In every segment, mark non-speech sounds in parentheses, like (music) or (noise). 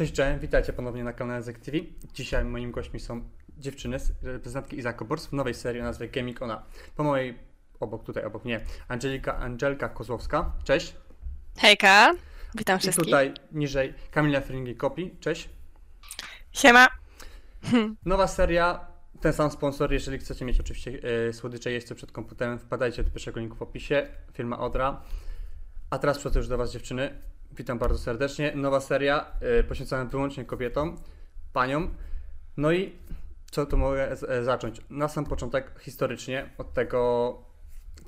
Cześć, cześć, witajcie ponownie na kanale Zek TV. Dzisiaj moimi gośćmi są dziewczyny, reprezentantki Iza Kobors w nowej serii o nazwie Gaming Ona. Po mojej, obok tutaj, obok mnie, Angelika, Angelka Kozłowska. Cześć. Hejka, witam I wszystkich. tutaj niżej Kamila Fringi Kopi. Cześć. Siema. Nowa seria, ten sam sponsor, jeżeli chcecie mieć oczywiście e, słodycze jeźdźce przed komputerem, wpadajcie do pierwszego linku w opisie, firma Odra. A teraz przechodzę już do Was dziewczyny. Witam bardzo serdecznie. Nowa seria e, poświęcona wyłącznie kobietom, paniom. No i co tu mogę z, e, zacząć? Na sam początek historycznie od tego,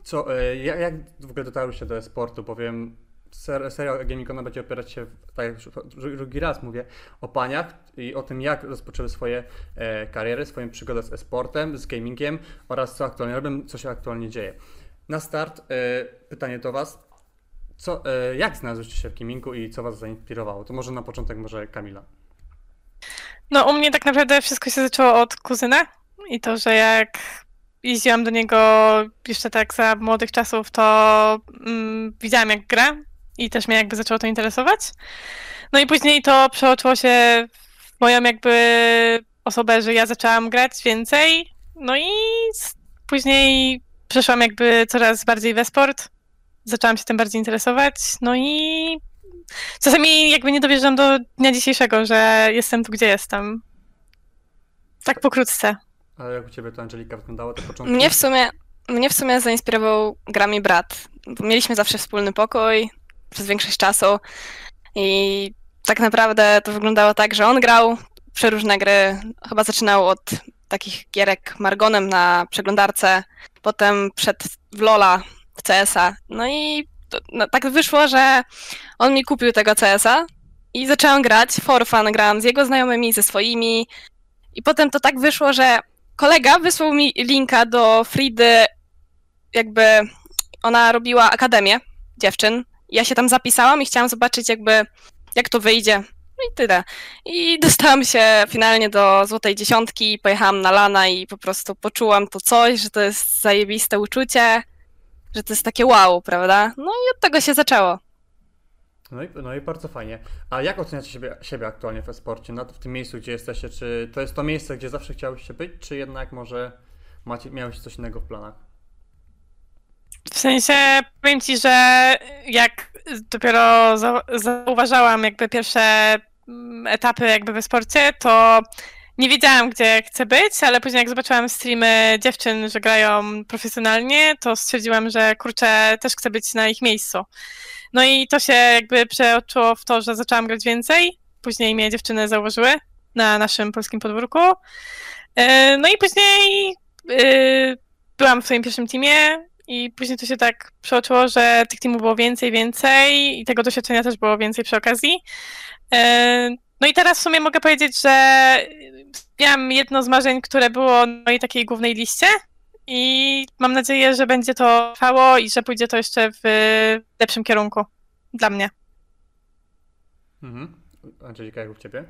co, e, jak, w ogóle dotarły się do sportu, bowiem ser, serial Gamingona będzie opierać się, tak jak już dru- drugi raz mówię, o paniach i o tym, jak rozpoczęły swoje e, kariery, swoją przygodę z e-sportem, z gamingiem oraz co aktualnie robią, co się aktualnie dzieje. Na start e, pytanie do Was. Co, e, jak znalazłyście się w gamingu i co Was zainspirowało? To może na początek może Kamila. No u mnie tak naprawdę wszystko się zaczęło od kuzyna i to, że jak jeździłam do niego jeszcze tak za młodych czasów, to mm, widziałam jak gra i też mnie jakby zaczęło to interesować. No i później to przeoczyło się w moją jakby osobę, że ja zaczęłam grać więcej, no i później przeszłam jakby coraz bardziej we sport, zaczęłam się tym bardziej interesować, no i Czasami jakby nie dowierzam do dnia dzisiejszego, że jestem tu, gdzie jestem. Tak pokrótce. A jak u Ciebie to Angelika wyglądało te początki? Mnie w sumie, mnie w sumie zainspirował grami brat. Bo mieliśmy zawsze wspólny pokój przez większość czasu i tak naprawdę to wyglądało tak, że on grał przeróżne gry. Chyba zaczynał od takich gierek Margonem na przeglądarce, potem przed w Lola, CS-a. No i to, no, tak wyszło, że on mi kupił tego CS-a i zaczęłam grać for fun, grałam z jego znajomymi, ze swoimi i potem to tak wyszło, że kolega wysłał mi linka do Fridy, jakby ona robiła akademię dziewczyn. Ja się tam zapisałam i chciałam zobaczyć jakby jak to wyjdzie. No i tyle. I (laughs) dostałam się finalnie do złotej dziesiątki, pojechałam na lana i po prostu poczułam to coś, że to jest zajebiste uczucie, że to jest takie wow, prawda? No i od tego się zaczęło. No i, no i bardzo fajnie. A jak oceniacie siebie, siebie aktualnie w e-sporcie? Na, w tym miejscu, gdzie jesteście? Czy to jest to miejsce, gdzie zawsze chciałyście być, czy jednak może macie, miałeś coś innego w planach? W sensie powiem ci, że jak dopiero zau- zauważałam jakby pierwsze mm, etapy jakby we sporcie, to nie wiedziałam, gdzie chcę być, ale później jak zobaczyłam streamy dziewczyn, że grają profesjonalnie, to stwierdziłam, że kurczę, też chcę być na ich miejscu. No i to się jakby przeoczyło w to, że zaczęłam grać więcej. Później mnie dziewczyny zauważyły na naszym polskim podwórku. E, No i później e, byłam w swoim pierwszym teamie i później to się tak przeoczyło, że tych teamów było więcej, więcej i tego doświadczenia też było więcej przy okazji. No i teraz w sumie mogę powiedzieć, że miałam jedno z marzeń, które było na mojej takiej głównej liście i mam nadzieję, że będzie to trwało i że pójdzie to jeszcze w lepszym kierunku dla mnie. Mhm. Angelika, jak u Ciebie?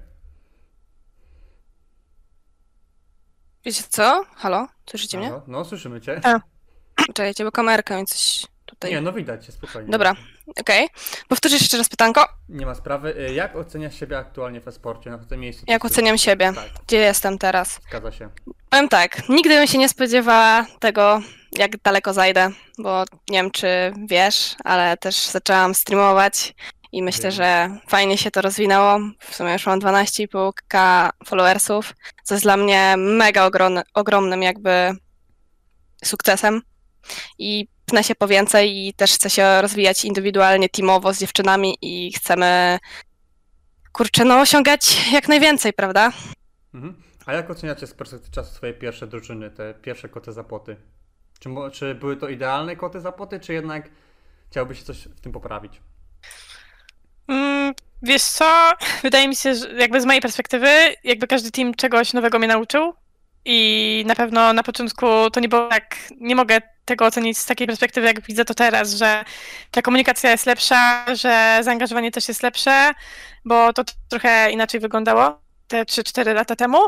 Wiecie co? Halo? Słyszycie mnie? Halo? No, słyszymy Cię. A. Czekajcie, bo kamerka mi coś tutaj... Nie, no widać Cię, spokojnie. Dobra, okej. Powtórzysz jeszcze raz pytanko. Nie ma sprawy. Y, Jak oceniasz siebie aktualnie w e-sporcie, na tym miejscu? Jak oceniam siebie? Tak, Gdzie jestem teraz? zgadza się. Powiem tak, nigdy bym się nie spodziewała tego, jak daleko zajdę, bo nie wiem, czy wiesz, ale też zaczęłam streamować i myślę, Wiem. że fajnie się to rozwinęło. W sumie już mam 12,5k followersów, co jest dla mnie mega ogromny, ogromnym jakby sukcesem i się po więcej i też chcę się rozwijać indywidualnie, teamowo z dziewczynami i chcemy, kurczę, no osiągać jak najwięcej, prawda? Mhm. A jak oceniacie z perspektywy czasu swoje pierwsze drużyny, te pierwsze koty za płoty? Czy, czy były to idealne koty za płoty, czy jednak chciałbyś się coś w tym poprawić? Mm, Wiesz co, wydaje mi się, że jakby z mojej perspektywy, jakby każdy team czegoś nowego mnie nauczył i na pewno na początku to nie było tak, nie mogę tego ocenić z takiej perspektywy, jak widzę to teraz, że ta komunikacja jest lepsza, że zaangażowanie też jest lepsze, bo to trochę inaczej wyglądało te 3-4 lata temu.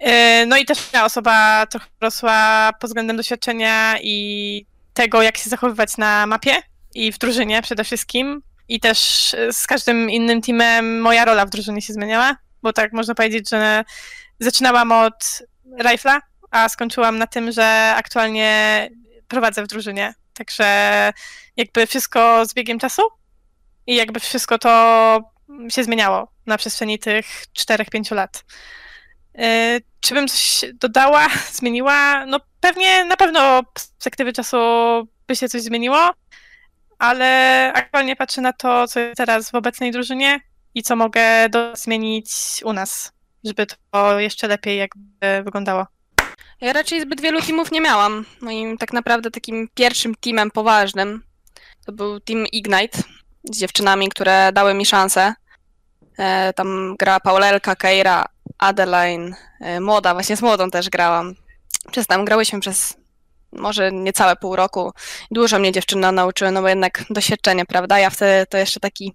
Yy, No i też moja osoba trochę rosła pod względem doświadczenia i tego, jak się zachowywać na mapie i w drużynie przede wszystkim i też z każdym innym teamem moja rola w drużynie się zmieniała, bo tak można powiedzieć, że zaczynałam od rifla, a skończyłam na tym, że aktualnie prowadzę w drużynie. Także jakby wszystko z biegiem czasu i jakby wszystko to się zmieniało na przestrzeni tych 4-5 lat. E, czy bym coś dodała, (laughs) zmieniła? No pewnie, na pewno z perspektywy czasu by się coś zmieniło, ale aktualnie patrzę na to, co jest teraz w obecnej drużynie i co mogę do zmienić u nas, żeby to jeszcze lepiej jakby wyglądało. Ja raczej zbyt wielu teamów nie miałam. Moim tak naprawdę takim pierwszym teamem poważnym to był team Ignite z dziewczynami, które dały mi szansę. E, tam grała Paulelka, Keira, Adeline, e, Młoda, właśnie z Młodą też grałam. Przez tam grałyśmy przez może niecałe pół roku. Dużo mnie dziewczyny nauczyły, no bo jednak doświadczenie, prawda? Ja wtedy to jeszcze taki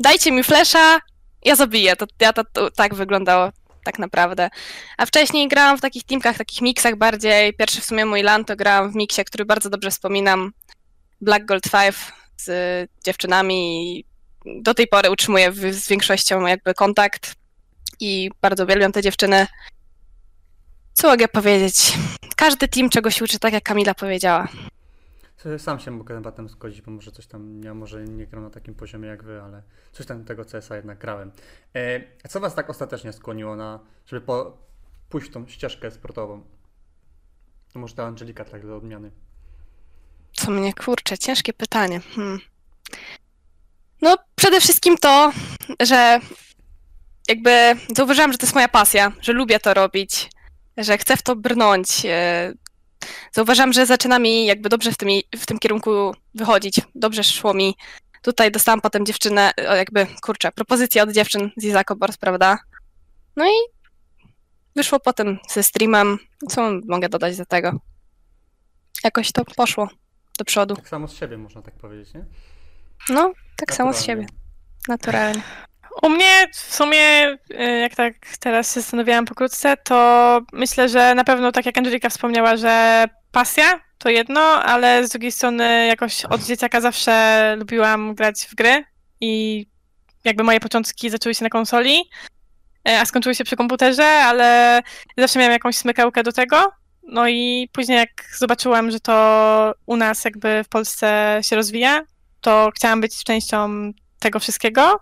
dajcie mi flesza, ja zabiję. To, ja to, to tak wyglądało tak naprawdę. A wcześniej grałam w takich teamkach, takich miksach bardziej. Pierwszy w sumie mój LAN to grałam w miksie, który bardzo dobrze wspominam. Black Gold 5 z dziewczynami i do tej pory utrzymuję z większością jakby kontakt i bardzo uwielbiam te dziewczyny. Co mogę powiedzieć? Każdy team czegoś uczy, tak jak Kamila powiedziała. Sam się mogę tym zgodzić, bo może coś tam, ja może nie gram na takim poziomie jak wy, ale coś tam tego CS-a jednak grałem. E, co was tak ostatecznie skłoniło na, żeby po, pójść w tą ścieżkę sportową? To może ta Angelika tak do odmiany. Co mnie kurczę, ciężkie pytanie. Hmm. No, przede wszystkim to, że jakby zauważyłam, że to jest moja pasja, że lubię to robić, że chcę w to brnąć. E, zauważam, że zaczyna mi jakby dobrze w tym, w tym kierunku wychodzić. Dobrze szło mi. Tutaj dostałam potem dziewczynę, jakby, kurczę, propozycję od dziewczyn z Izako Bors, prawda? No i wyszło potem ze streamem. Co mogę dodać do tego? Jakoś to poszło do przodu. Tak samo z siebie można tak powiedzieć, nie? No, tak samo z siebie. Naturalnie. U mnie w sumie, y, jak tak teraz się zastanawiałam pokrótce, to myślę, że na pewno tak jak Angelika wspomniała, że pasja to jedno, ale z drugiej strony jakoś od dzieciaka zawsze lubiłam grać w gry i jakby moje początki zaczęły się na konsoli, y, a skończyły się przy komputerze, ale zawsze miałam jakąś smykałkę do tego. No i później jak zobaczyłam, że to u nas jakby w Polsce się rozwija, to chciałam być częścią tego wszystkiego.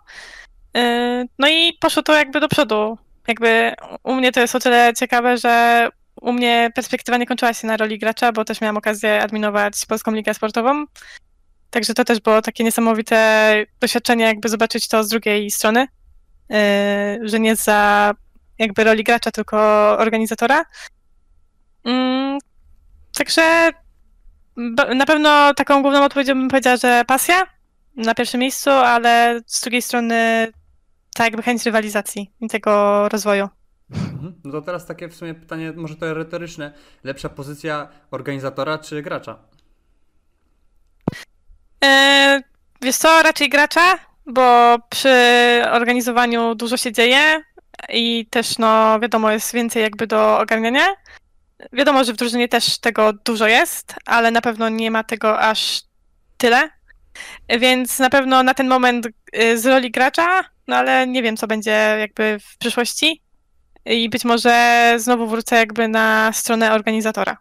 Yy, no i poszło to jakby do przodu. Jakby u mnie to jest o tyle ciekawe, że u mnie perspektywa nie kończyła się na roli gracza, bo też miałam okazję adminować Polską Ligę Sportową. Także to też było takie niesamowite doświadczenie, jakby zobaczyć to z drugiej strony, yy, że nie za jakby roli gracza, tylko organizatora. Yy, także na pewno taką główną odpowiedzią bym powiedziała, że pasja na pierwszym miejscu, ale z drugiej strony tak jakby chęć rywalizacji i tego rozwoju. Mhm. No to teraz takie w sumie pytanie, może to retoryczne. Lepsza pozycja organizatora czy gracza? Eee, wiesz co, raczej gracza, bo przy organizowaniu dużo się dzieje i też no wiadomo jest więcej jakby do ogarniania. Wiadomo, że w drużynie też tego dużo jest, ale na pewno nie ma tego aż tyle. Więc na pewno na ten moment y, z roli gracza no ale nie wiem, co będzie jakby w przyszłości. I być może znowu wrócę jakby na stronę organizatora.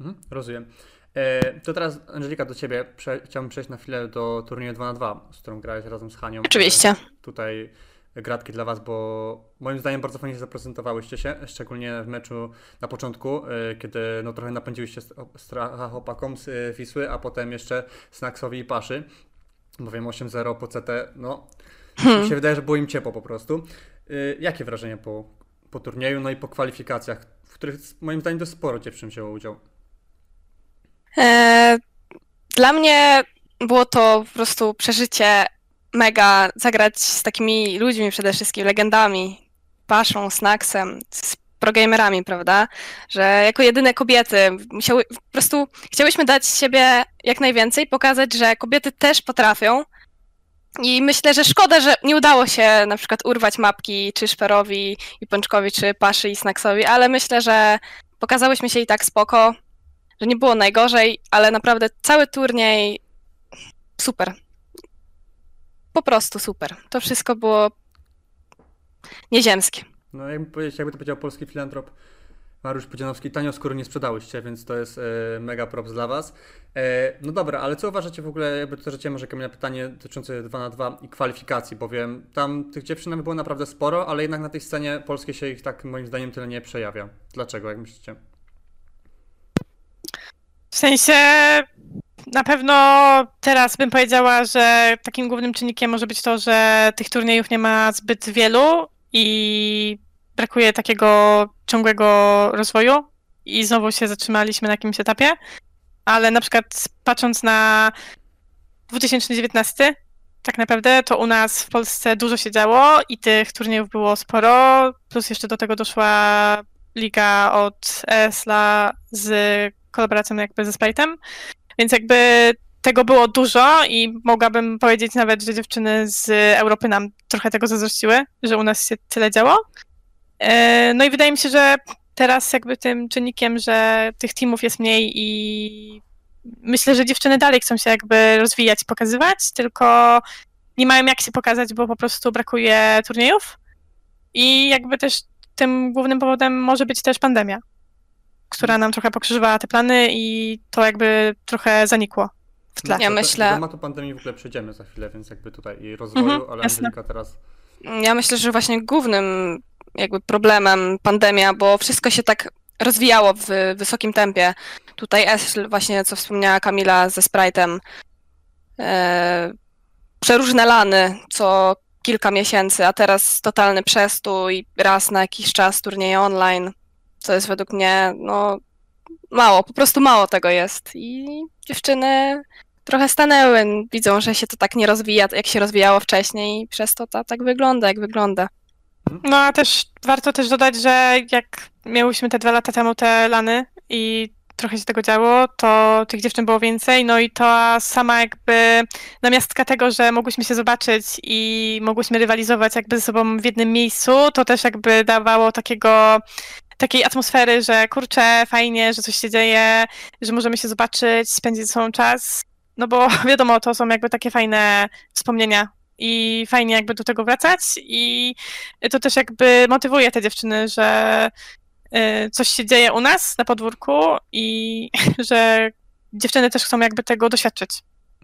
Mhm, rozumiem. E, to teraz, Angelika, do ciebie Prze chciałbym przejść na chwilę do turnieju 2 na 2 z którą grałeś razem z Hanią. Oczywiście. Tutaj gratki dla Was, bo moim zdaniem bardzo fajnie zaprezentowałyście się, szczególnie w meczu na początku, e, kiedy no, trochę napędziłyście strach chłopakom z e, Wisły, a potem jeszcze Snacksowi i Paszy. Bowiem 8-0 po CT, no Hmm. Mi się wydaje, że było im ciepło po prostu. Y, jakie wrażenia po, po turnieju, no i po kwalifikacjach, w których moim zdaniem dość sporo dziewczyn wzięło udział? E, dla mnie było to po prostu przeżycie mega zagrać z takimi ludźmi przede wszystkim, legendami, Paszą, Snacksem, z progamerami, prawda? Że jako jedyne kobiety musiały, po prostu chciałyśmy dać siebie jak najwięcej, pokazać, że kobiety też potrafią, i myślę, że szkoda, że nie udało się na przykład urwać mapki czy Szperowi i Pączkowi, czy Paszy i Snacksowi, ale myślę, że pokazałyśmy się i tak spoko, że nie było najgorzej, ale naprawdę cały turniej super. po prostu super. To wszystko było nieziemskie. No jakby jakby to powiedział polski filantrop Mariusz Pudzianowski, tanio skóry nie sprzedałyście, więc to jest e, mega props dla was. E, no dobra, ale co uważacie w ogóle, jakby to życie może na pytanie dotyczące 2 na 2 i kwalifikacji, bowiem tam tych dziewczyn było naprawdę sporo, ale jednak na tej scenie polskiej się ich tak moim zdaniem tyle nie przejawia. Dlaczego, jak myślicie? W sensie na pewno teraz bym powiedziała, że takim głównym czynnikiem może być to, że tych turniejów nie ma zbyt wielu i brakuje takiego ciągłego rozwoju i znowu się zatrzymaliśmy na jakimś etapie. Ale na przykład patrząc na 2019, tak naprawdę to u nas w Polsce dużo się działo i tych turniejów było sporo, plus jeszcze do tego doszła liga od ESLA z kolaboracją jakby ze Sprite'em, więc jakby tego było dużo i mogłabym powiedzieć nawet, że dziewczyny z Europy nam trochę tego zazdrościły, że u nas się tyle działo. E, no i wydaje mi się, że teraz jakby tym czynnikiem, że tych teamów jest mniej i myślę, że dziewczyny dalej chcą się jakby rozwijać, pokazywać, tylko nie mają jak się pokazać, bo po prostu brakuje turniejów. I jakby też tym głównym powodem może być też pandemia, która nam trochę pokrzyżowała te plany i to jakby trochę zanikło w tle. Ja Do- myślę- Do tematu pandemii w ogóle przejdziemy za chwilę, więc jakby tutaj i rozwoju, Mhm, ale jasne. Angelika teraz... Ja myślę, że właśnie głównym jakby problemem pandemia, bo wszystko się tak rozwijało w wysokim tempie. Tutaj Esl, właśnie co wspomniała Kamila ze Sprite'em, e, przeróżne lany co kilka miesięcy, a teraz totalny przestój, raz na jakiś czas turnieje online, co jest według mnie no mało, po prostu mało tego jest i dziewczyny trochę stanęły, widzą, że się to tak nie rozwija, jak się rozwijało wcześniej i przez to to tak wygląda, jak wygląda. No a też warto też dodać, że jak miałyśmy te dwa lata temu te lany i trochę się tego działo, to tych dziewczyn było więcej, no i to sama jakby namiastka tego, że mogłyśmy się zobaczyć i mogłyśmy rywalizować jakby ze sobą w jednym miejscu, to też jakby dawało takiego takiej atmosfery, że kurczę, fajnie, że coś się dzieje, że możemy się zobaczyć, spędzić ze sobą czas, no bo (laughs) wiadomo, to są jakby takie fajne wspomnienia i fajnie jakby do tego wracać i to też jakby motywuje te dziewczyny, że y, coś się dzieje u nas na podwórku i (laughs) że dziewczyny też chcą jakby tego doświadczyć.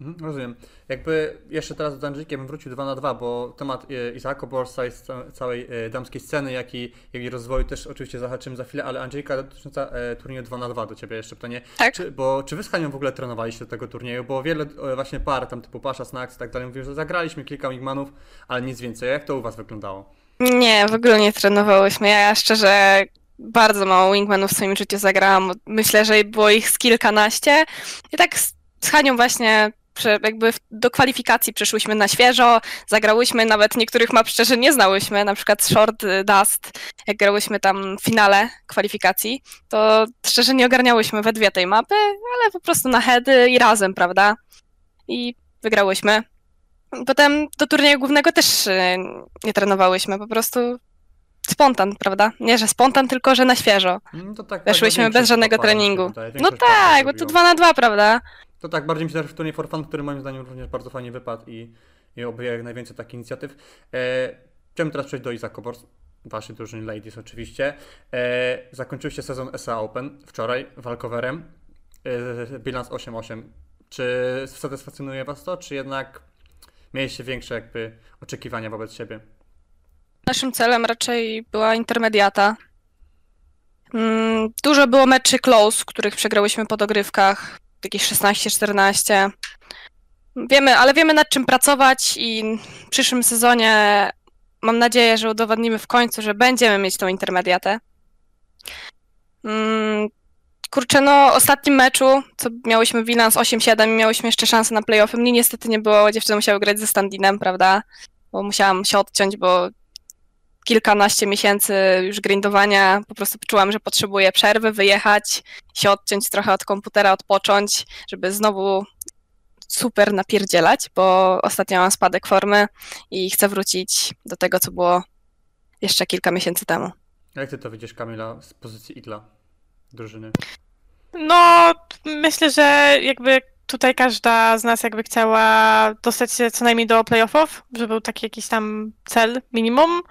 Mhm, rozumiem. Jakby jeszcze teraz do Angelikiem wrócił 2 na 2, bo temat e, Isako Borsa jest ca- całej e, damskiej sceny, jak i, i rozwoju też oczywiście zahaczymy za chwilę, ale Angelika dotycząca e, turnieju 2 na 2 do Ciebie jeszcze pytanie. Tak. Czy, bo czy Wy z Hanią w ogóle trenowaliście do tego turnieju? Bo wiele właśnie par, tam typu Pasza, Snacks i tak dalej, mówią, że zagraliśmy kilka Wingmanów, ale nic więcej. Jak to u Was wyglądało? Nie, w ogóle nie trenowałyśmy. Ja szczerze bardzo mało wingmanów w swoim życiu zagrałam. Myślę, że było ich z kilkanaście. I tak z, z Hanią właśnie jakby do kwalifikacji przyszłyśmy na świeżo, zagrałyśmy, nawet niektórych map szczerze nie znałyśmy, na przykład Short Dust, jak grałyśmy tam w finale kwalifikacji, to szczerze nie ogarniałyśmy we dwie tej mapy, ale po prostu na heady i razem, prawda? I wygrałyśmy. Potem do turnieju głównego też y, nie trenowałyśmy, po prostu spontan, prawda? Nie, że spontan, tylko że na świeżo. Mm, To tak, Weszłyśmy bez żadnego treningu. wydaje, No tak, bo to zrobiło. dwa na dwa, prawda? To tak, bardziej mi się też w turniej for fun, który moim zdaniem również bardzo fajnie wypadł i, i objęła jak najwięcej takich inicjatyw. E, chciałbym teraz przejść do Isaac Obors, waszej drużyny Ladies oczywiście. E, zakończyliście sezon SA Open wczoraj walkowerem, e, bilans 8-8. Czy satysfakcjonuje was to, czy jednak mieliście większe jakby oczekiwania wobec siebie? Naszym celem raczej była intermediata. Mm, Dużo było meczy close, których przegrałyśmy po dogrywkach, jakieś 16-14. Wiemy, ale wiemy nad czym pracować i w przyszłym sezonie mam nadzieję, że udowodnimy w końcu, że będziemy mieć tą intermediatę. Mm, Kurczę, no ostatnim meczu, co miałyśmy bilans 8-7 i miałyśmy jeszcze szansę na playoffy, mnie niestety nie było, dziewczyny musiały grać ze Standinem, prawda? Bo musiałam się odciąć, bo kilkanaście miesięcy już grindowania, po prostu czułam, że potrzebuję przerwy, wyjechać, się odciąć trochę od komputera, odpocząć, żeby znowu super napierdzielać, bo ostatnio mam spadek formy i chcę wrócić do tego, co było jeszcze kilka miesięcy temu. Jak ty to widzisz, Kamila, z pozycji Igla drużyny? No, myślę, że jakby tutaj każda z nas jakby chciała dostać się co najmniej do playoffów, żeby był taki jakiś tam cel, minimum.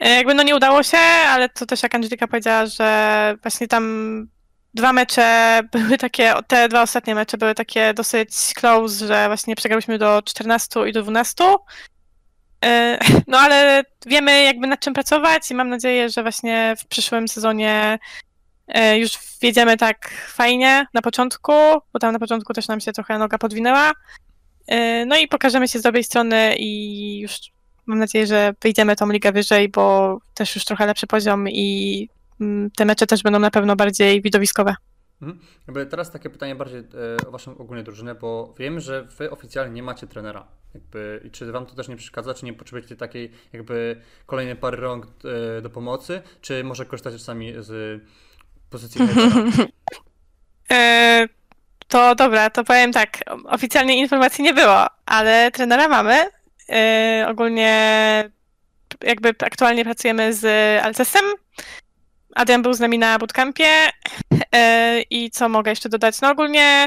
E, Jakby no nie udało się, ale to też jak Angelika powiedziała, że właśnie tam dwa mecze (laughs) były takie, te dwa ostatnie mecze były takie dosyć close, że właśnie przegrałyśmy do 14 i do 12. E, (laughs) No ale wiemy jakby nad czym pracować i mam nadzieję, że właśnie w przyszłym sezonie e, już wjedziemy tak fajnie na początku, bo tam na początku też nam się trochę noga podwinęła. No i pokażemy się z dobrej strony i już mam nadzieję, że wyjdziemy tą ligę wyżej, bo też już trochę lepszy poziom i mm, te mecze też będą na pewno bardziej widowiskowe. Mhm. Jakby teraz takie pytanie bardziej e, o waszą ogólnie drużynę, bo wiem, że wy oficjalnie nie macie trenera. Jakby, I czy wam to też nie przeszkadza, czy nie potrzebujecie takiej jakby kolejnej pary rąk e, do pomocy, czy może korzystacie czasami z pozycji hejtera? (laughs) E, To dobra, to powiem tak. Oficjalnie informacji nie było, ale trenera mamy. E, Ogólnie jakby aktualnie pracujemy z Alcesem. Adrian był z nami na bootcampie. E, I co mogę jeszcze dodać? No ogólnie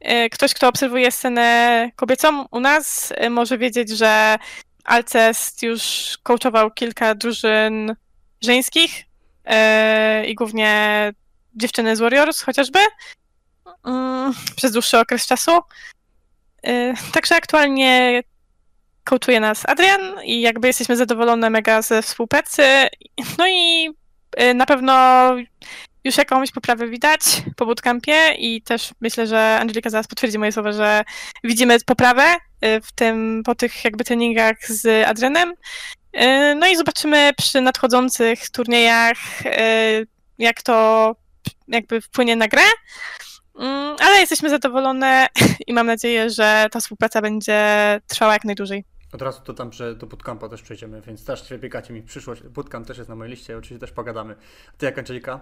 e, ktoś, kto obserwuje scenę kobiecą u nas, może wiedzieć, że Alcest już coachował kilka drużyn żeńskich i głównie dziewczyny z Warriors chociażby mm, przez dłuższy okres czasu. Także aktualnie coachuje nas Adrian i jakby jesteśmy zadowolone mega ze współpracy. No i y, na pewno już jakąś poprawę widać po bootcampie i też myślę, że Angelika zaraz potwierdzi moje słowa, że widzimy poprawę y, w tym, po tych jakby treningach z Adrianem. Y, No i zobaczymy przy nadchodzących turniejach, jak to jakby wpłynie na grę. Mm, Ale jesteśmy zadowolone (laughs) i mam nadzieję, że ta współpraca będzie trwała jak najdłużej. Od razu dodam, że do bootcampa też przejdziemy, więc też wybiegacie mi przyszłość. Bootcamp też jest na mojej liście, oczywiście też pogadamy. Ty jak Angelika?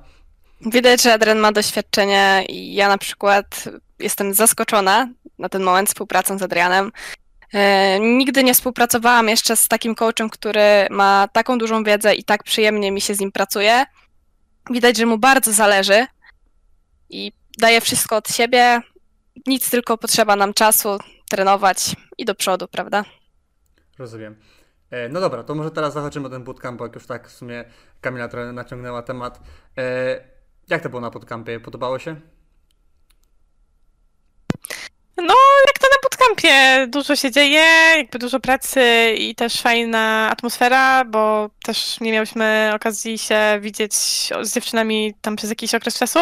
Widać, że Adrian ma doświadczenie i ja na przykład jestem zaskoczona na ten moment współpracą z Adrianem. E, Nigdy nie współpracowałam jeszcze z takim coachem, który ma taką dużą wiedzę i tak przyjemnie mi się z nim pracuje. Widać, że mu bardzo zależy i daje wszystko od siebie. Nic tylko potrzeba nam czasu, trenować i do przodu, prawda? Rozumiem. E, No dobra, to może teraz zahaczymy o ten bootcamp, bo jak już tak w sumie Kamila trochę naciągnęła temat. E, Jak to było na bootcampie? Podobało się? No, jak to na bootcampie, dużo się dzieje, jakby dużo pracy i też fajna atmosfera, bo też nie miałyśmy okazji się widzieć z dziewczynami tam przez jakiś okres czasu.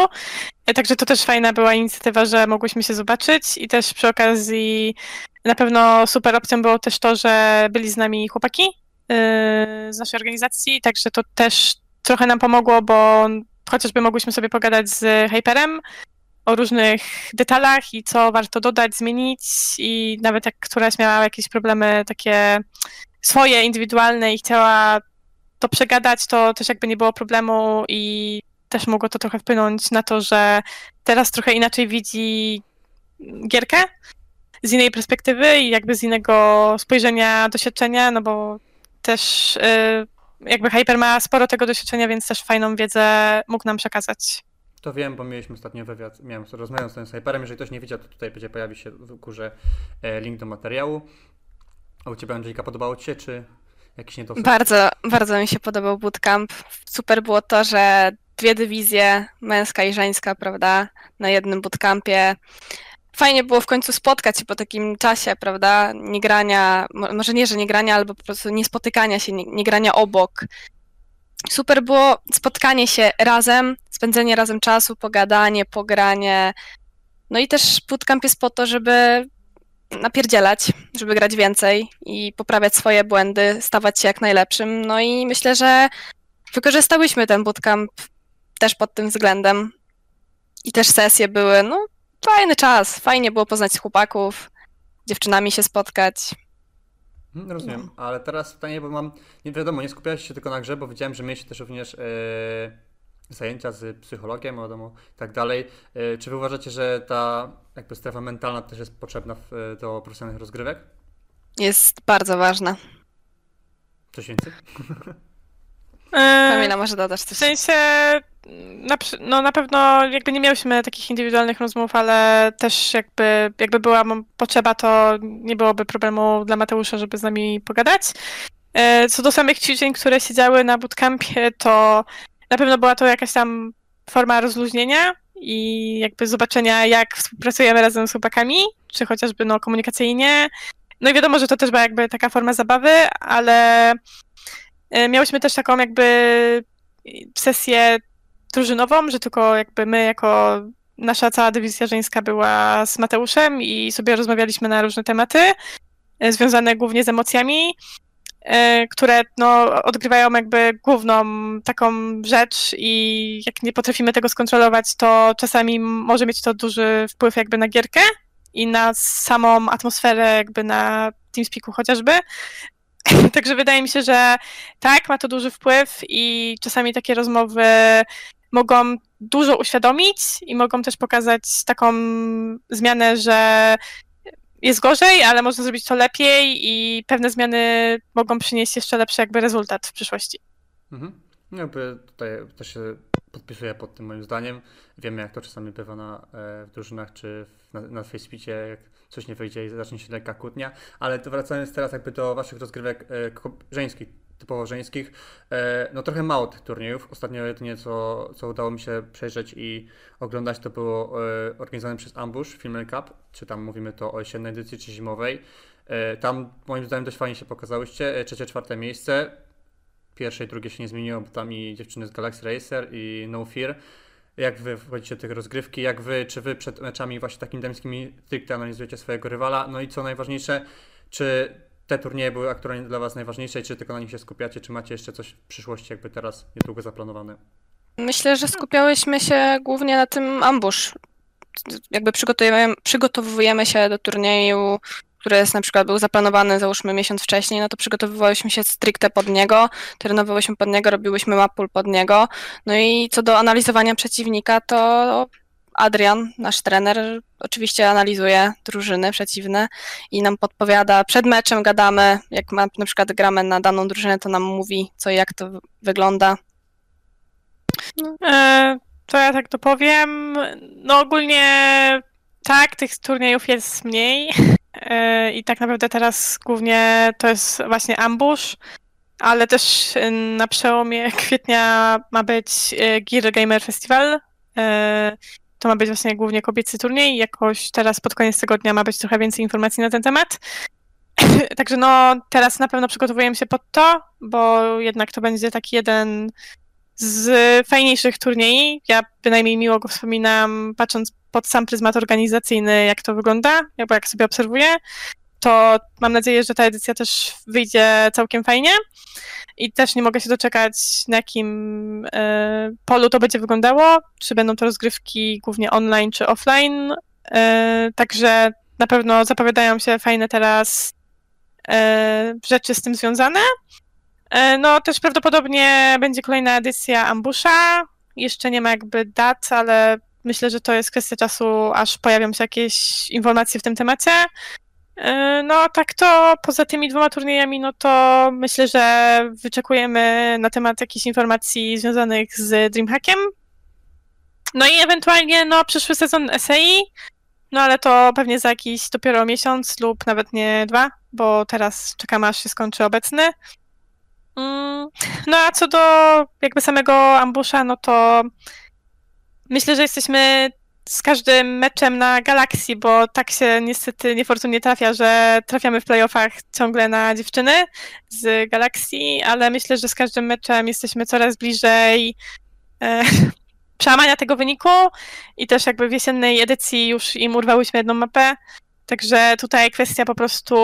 E, Także to też fajna była inicjatywa, że mogłyśmy się zobaczyć i też przy okazji na pewno super opcją było też to, że byli z nami chłopaki yy, z naszej organizacji, także to też trochę nam pomogło, bo chociażby mogłyśmy sobie pogadać z Hyperem o różnych detalach i co warto dodać, zmienić i nawet jak któraś miała jakieś problemy takie swoje, indywidualne i chciała to przegadać, to też jakby nie było problemu i też mogło to trochę wpłynąć na to, że teraz trochę inaczej widzi gierkę z innej perspektywy i jakby z innego spojrzenia, doświadczenia, no bo też y, jakby Hyper ma sporo tego doświadczenia, więc też fajną wiedzę mógł nam przekazać. To wiem, bo mieliśmy ostatnio wywiad, miałem rozmawiam z tym snajperem, jeżeli ktoś nie widział, to tutaj będzie pojawi się w górze e, link do materiału. A u Ciebie Angelika podobało Ci się, czy jakiś niedosyt? Bardzo, bardzo mi się podobał bootcamp. Super było to, że dwie dywizje, męska i żeńska, prawda, na jednym bootcampie. Fajnie było w końcu spotkać się po takim czasie, prawda, nie grania, mo- może nie, że nie grania, albo po prostu nie spotykania się, nie, nie grania obok. Super było spotkanie się razem, spędzenie razem czasu, pogadanie, pogranie. No i też bootcamp jest po to, żeby napierdzielać, żeby grać więcej i poprawiać swoje błędy, stawać się jak najlepszym. No i myślę, że wykorzystałyśmy ten bootcamp też pod tym względem. I też sesje były, no, fajny czas. Fajnie było poznać chłopaków, dziewczynami się spotkać. Mhm, Rozumiem, ale teraz pytanie, bo mam, nie wiadomo, nie skupiałeś się tylko na grze, bo widziałem, że mieliście też również e, zajęcia z psychologiem, wiadomo, i tak dalej. E, czy wy uważacie, że ta jakby strefa mentalna też jest potrzebna w, e, do profesjonalnych rozgrywek? Jest bardzo ważna. Coś więcej? (laughs) E, Kamila, może dodasz W coś? sensie, na, przy- no na pewno jakby nie miałyśmy takich indywidualnych rozmów, ale też jakby, jakby była potrzeba, to nie byłoby problemu dla Mateusza, żeby z nami pogadać. E, Co do samych ćwiczeń, które się działy na bootcampie, to na pewno była to jakaś tam forma rozluźnienia i jakby zobaczenia, jak współpracujemy razem z chłopakami, czy chociażby no komunikacyjnie. No i wiadomo, że to też była jakby taka forma zabawy, ale miałyśmy też taką jakby sesję drużynową, że tylko jakby my jako nasza cała dywizja żeńska była z Mateuszem i sobie rozmawialiśmy na różne tematy e, związane głównie z emocjami, e, które no, odgrywają jakby główną taką rzecz i jak nie potrafimy tego skontrolować, to czasami może mieć to duży wpływ jakby na gierkę i na samą atmosferę jakby na TeamSpeaku chociażby. (laughs) Także wydaje mi się, że tak, ma to duży wpływ i czasami takie rozmowy mogą dużo uświadomić i mogą też pokazać taką zmianę, że jest gorzej, ale można zrobić to lepiej i pewne zmiany mogą przynieść jeszcze lepszy jakby rezultat w przyszłości. Mhm. No Jakby tutaj też się podpisuję pod tym moim zdaniem. Wiemy jak to czasami bywa na, e, w drużynach czy w, na, na Facepicie, jak coś nie wyjdzie i zacznie się lekka kłótnia. Ale to wracając teraz jakby do waszych rozgrywek e, żeńskich, typowo żeńskich, e, no trochę mało tych turniejów. Ostatnio jedynie co, co udało mi się przejrzeć i oglądać to było e, organizowane przez Ambush Female Cup, czy tam mówimy to o jesiennej edycji czy zimowej. E, Tam moim zdaniem dość fajnie się pokazałyście. E, Trzecie, czwarte miejsce pierwsze i drugie się nie zmieniło, bo tam i dziewczyny z Galaxy Racer i No Fear. Jak wy wchodzicie do tych rozgrywki, jak wy, czy wy przed meczami właśnie takimi damskimi stricte analizujecie swojego rywala, no i co najważniejsze, czy te turnieje były aktualnie dla was najważniejsze czy tylko na nich się skupiacie, czy macie jeszcze coś w przyszłości jakby teraz niedługo zaplanowane? Myślę, że skupiałyśmy się głównie na tym ambush. Jakby przygotowujemy, przygotowujemy się do turnieju, który jest na przykład był zaplanowany załóżmy miesiąc wcześniej, no to przygotowywałyśmy się stricte pod niego, trenowałyśmy pod niego, robiłyśmy mapul pod niego. No i co do analizowania przeciwnika, to Adrian, nasz trener, oczywiście analizuje drużyny przeciwne i nam podpowiada. Przed meczem gadamy, jak ma, na przykład gramy na daną drużynę, to nam mówi, co i jak to wygląda. E, To ja tak to powiem. No ogólnie tak, tych turniejów jest mniej (laughs) i tak naprawdę teraz głównie to jest właśnie ambush, ale też e, na przełomie (laughs) kwietnia ma być e, Gear Gamer Festival. E, To ma być właśnie głównie kobiecy turniej. Jakoś teraz pod koniec tygodnia ma być trochę więcej informacji na ten temat. (coughs) Także no teraz na pewno przygotowujemy się pod to, bo jednak to będzie taki jeden z fajniejszych turniej. Ja bynajmniej miło go wspominam, patrząc pod sam pryzmat organizacyjny, jak to wygląda, jakby jak sobie obserwuję, to mam nadzieję, że ta edycja też wyjdzie całkiem fajnie. I też nie mogę się doczekać, na jakim e, polu to będzie wyglądało, czy będą to rozgrywki głównie online czy offline. E, także na pewno zapowiadają się fajne teraz e, rzeczy z tym związane. E, No, też prawdopodobnie będzie kolejna edycja Ambusha. Jeszcze nie ma jakby dat, ale myślę, że to jest kwestia czasu, aż pojawią się jakieś informacje w tym temacie. E, No, tak to poza tymi dwoma turniejami, no to myślę, że wyczekujemy na temat jakichś informacji związanych z Dreamhackiem. No i ewentualnie, no, przyszły sezon SAI, no ale to pewnie za jakiś dopiero miesiąc lub nawet nie dwa, bo teraz czekamy, aż się skończy obecny. No a co do jakby samego ambusza, no to myślę, że jesteśmy z każdym meczem na Galaxii, bo tak się niestety niefortunnie trafia, że trafiamy w playoffach ciągle na dziewczyny z Galaxii, ale myślę, że z każdym meczem jesteśmy coraz bliżej e, (laughs) przełamania tego wyniku i też jakby w jesiennej edycji już im urwałyśmy jedną mapę, także tutaj kwestia po prostu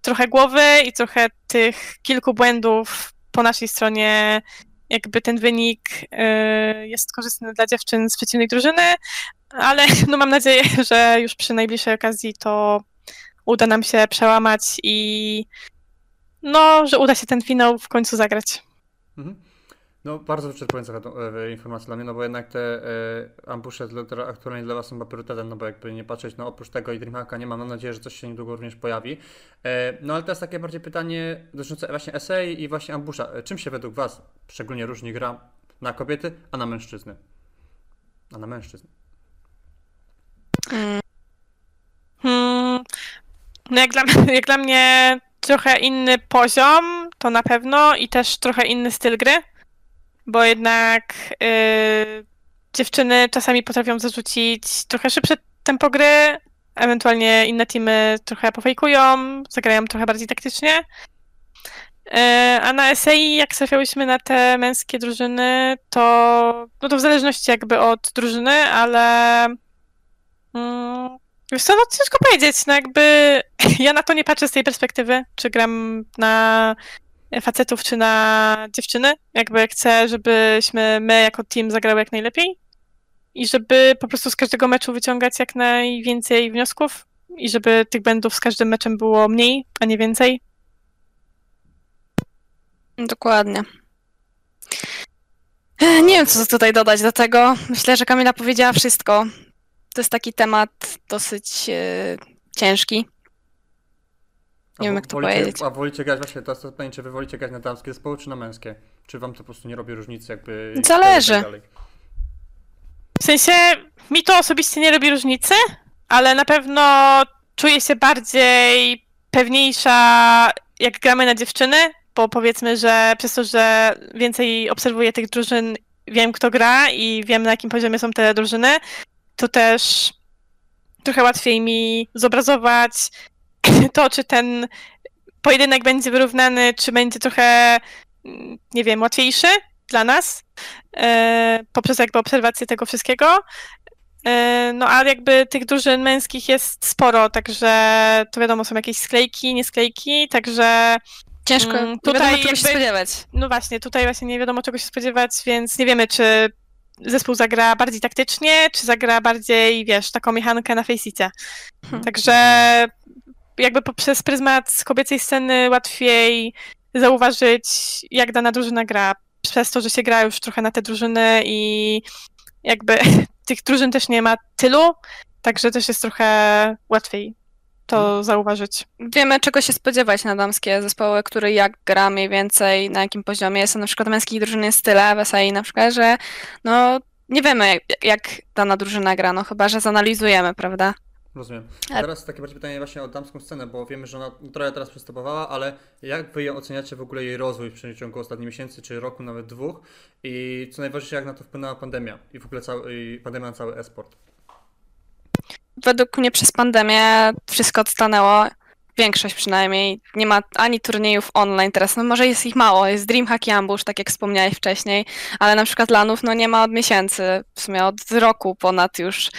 trochę głowy i trochę tych kilku błędów po naszej stronie, jakby ten wynik y, jest korzystny dla dziewczyn z przeciwnej drużyny, ale (laughs) no mam nadzieję, że już przy najbliższej okazji to uda nam się przełamać i no, że uda się ten finał w końcu zagrać. Mhm. No, bardzo wyczerpująca e, informacja dla mnie, no bo jednak te e, ambusze dla- aktualnie dla Was są priorytetem, no bo jakby nie patrzeć, no oprócz tego i Dreamhacka nie ma, mam nadzieję, że coś się niedługo również pojawi. E, no ale teraz takie bardziej pytanie dotyczące właśnie SA i właśnie ambusza. E, Czym się według Was szczególnie różni gra na kobiety, a na mężczyzny. A na mężczyzn. Mm, Hmm, no jak dla, (laughs) jak dla mnie trochę inny poziom, to na pewno i też trochę inny styl gry, bo jednak yy, dziewczyny czasami potrafią zarzucić trochę szybsze tempo gry, ewentualnie inne teamy trochę pofejkują, zagrają trochę bardziej taktycznie. Yy, a na SEI, jak trafiałyśmy na te męskie drużyny, to no to w zależności jakby od drużyny, ale mm, Wiesz co, no ciężko powiedzieć, no jakby (laughs) ja na to nie patrzę z tej perspektywy, czy gram na facetów, czy na dziewczyny. Jakby chcę, żebyśmy my jako team zagrały jak najlepiej i żeby po prostu z każdego meczu wyciągać jak najwięcej wniosków i żeby tych błędów z każdym meczem było mniej, a nie więcej. dokładnie. Nie wiem, co tutaj dodać do tego. Myślę, że Kamila powiedziała wszystko. To jest taki temat dosyć e, ciężki. A Nie wiem, jak to wolicie, powiedzieć. A wolicie grać, właśnie to jest to pytanie, czy wy wolicie grać na damskie zespoły, czy na męskie? Czy wam to po prostu nie robi różnicy, jakby... i Zależy. tak? W sensie, mi to osobiście nie robi różnicy, ale na pewno czuję się bardziej pewniejsza, jak gramy na dziewczyny, bo powiedzmy, że przez to, że więcej obserwuję tych drużyn, wiem kto gra i wiem na jakim poziomie są te drużyny, to też trochę łatwiej mi zobrazować (laughs) to, czy ten pojedynek będzie wyrównany, czy będzie trochę, mm, nie wiem, łatwiejszy dla nas e, poprzez jakby obserwację tego wszystkiego. E, No ale jakby tych drużyn męskich jest sporo, także to wiadomo, są jakieś sklejki, nie sklejki, także Ciężko, Mm, nie tutaj wiadomo czego się jakby- spodziewać. no właśnie, tutaj właśnie nie wiadomo czego się spodziewać, więc nie wiemy, czy zespół zagra bardziej taktycznie, czy zagra bardziej, wiesz, taką mechankę na faceicie. Hmm. Także jakby poprzez pryzmat kobiecej sceny łatwiej zauważyć, jak dana drużyna gra. Przez to, że się gra już trochę na te drużyny i jakby (laughs) tych drużyn też nie ma tylu, także też jest trochę łatwiej to zauważyć. Wiemy, czego się spodziewać na damskie zespoły, które jak gra mniej więcej, na jakim poziomie. Są na przykład męskich drużyn jest tyle, w SAI na przykład, że no nie wiemy, jak, jak dana drużyna gra, no chyba, że zanalizujemy, prawda? Rozumiem. A- Teraz takie bardziej pytanie właśnie o damską scenę, bo wiemy, że ona trochę teraz przystępowała, ale jak wy ją oceniacie w ogóle jej rozwój w przeciągu ostatnich miesięcy, czy roku, nawet dwóch? I co najważniejsze, jak na to wpłynęła pandemia i w ogóle cały, i pandemia na cały esport? Według mnie przez pandemię wszystko odstanęło. Większość przynajmniej. Nie ma ani turniejów online teraz. No może jest ich mało. Jest Dreamhack i Ambush, tak jak wspomniałeś wcześniej, ale na przykład lanów no nie ma od miesięcy, w sumie od roku ponad już.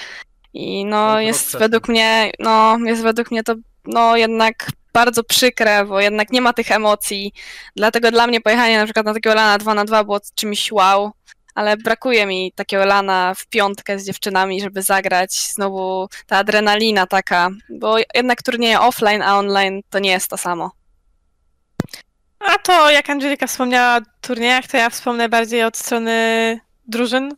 I No, no jest według mnie, no jest według mnie to no jednak bardzo przykre, bo jednak nie ma tych emocji. Dlatego dla mnie pojechanie na przykład na takiego lana 2 na 2 było czymś wow. Ale brakuje mi takiego lana w piątkę z dziewczynami, żeby zagrać. Znowu ta adrenalina taka, bo jednak turnieje offline, a online to nie jest to samo. A to jak Angelika wspomniała o turniejach, to ja wspomnę bardziej od strony drużyn.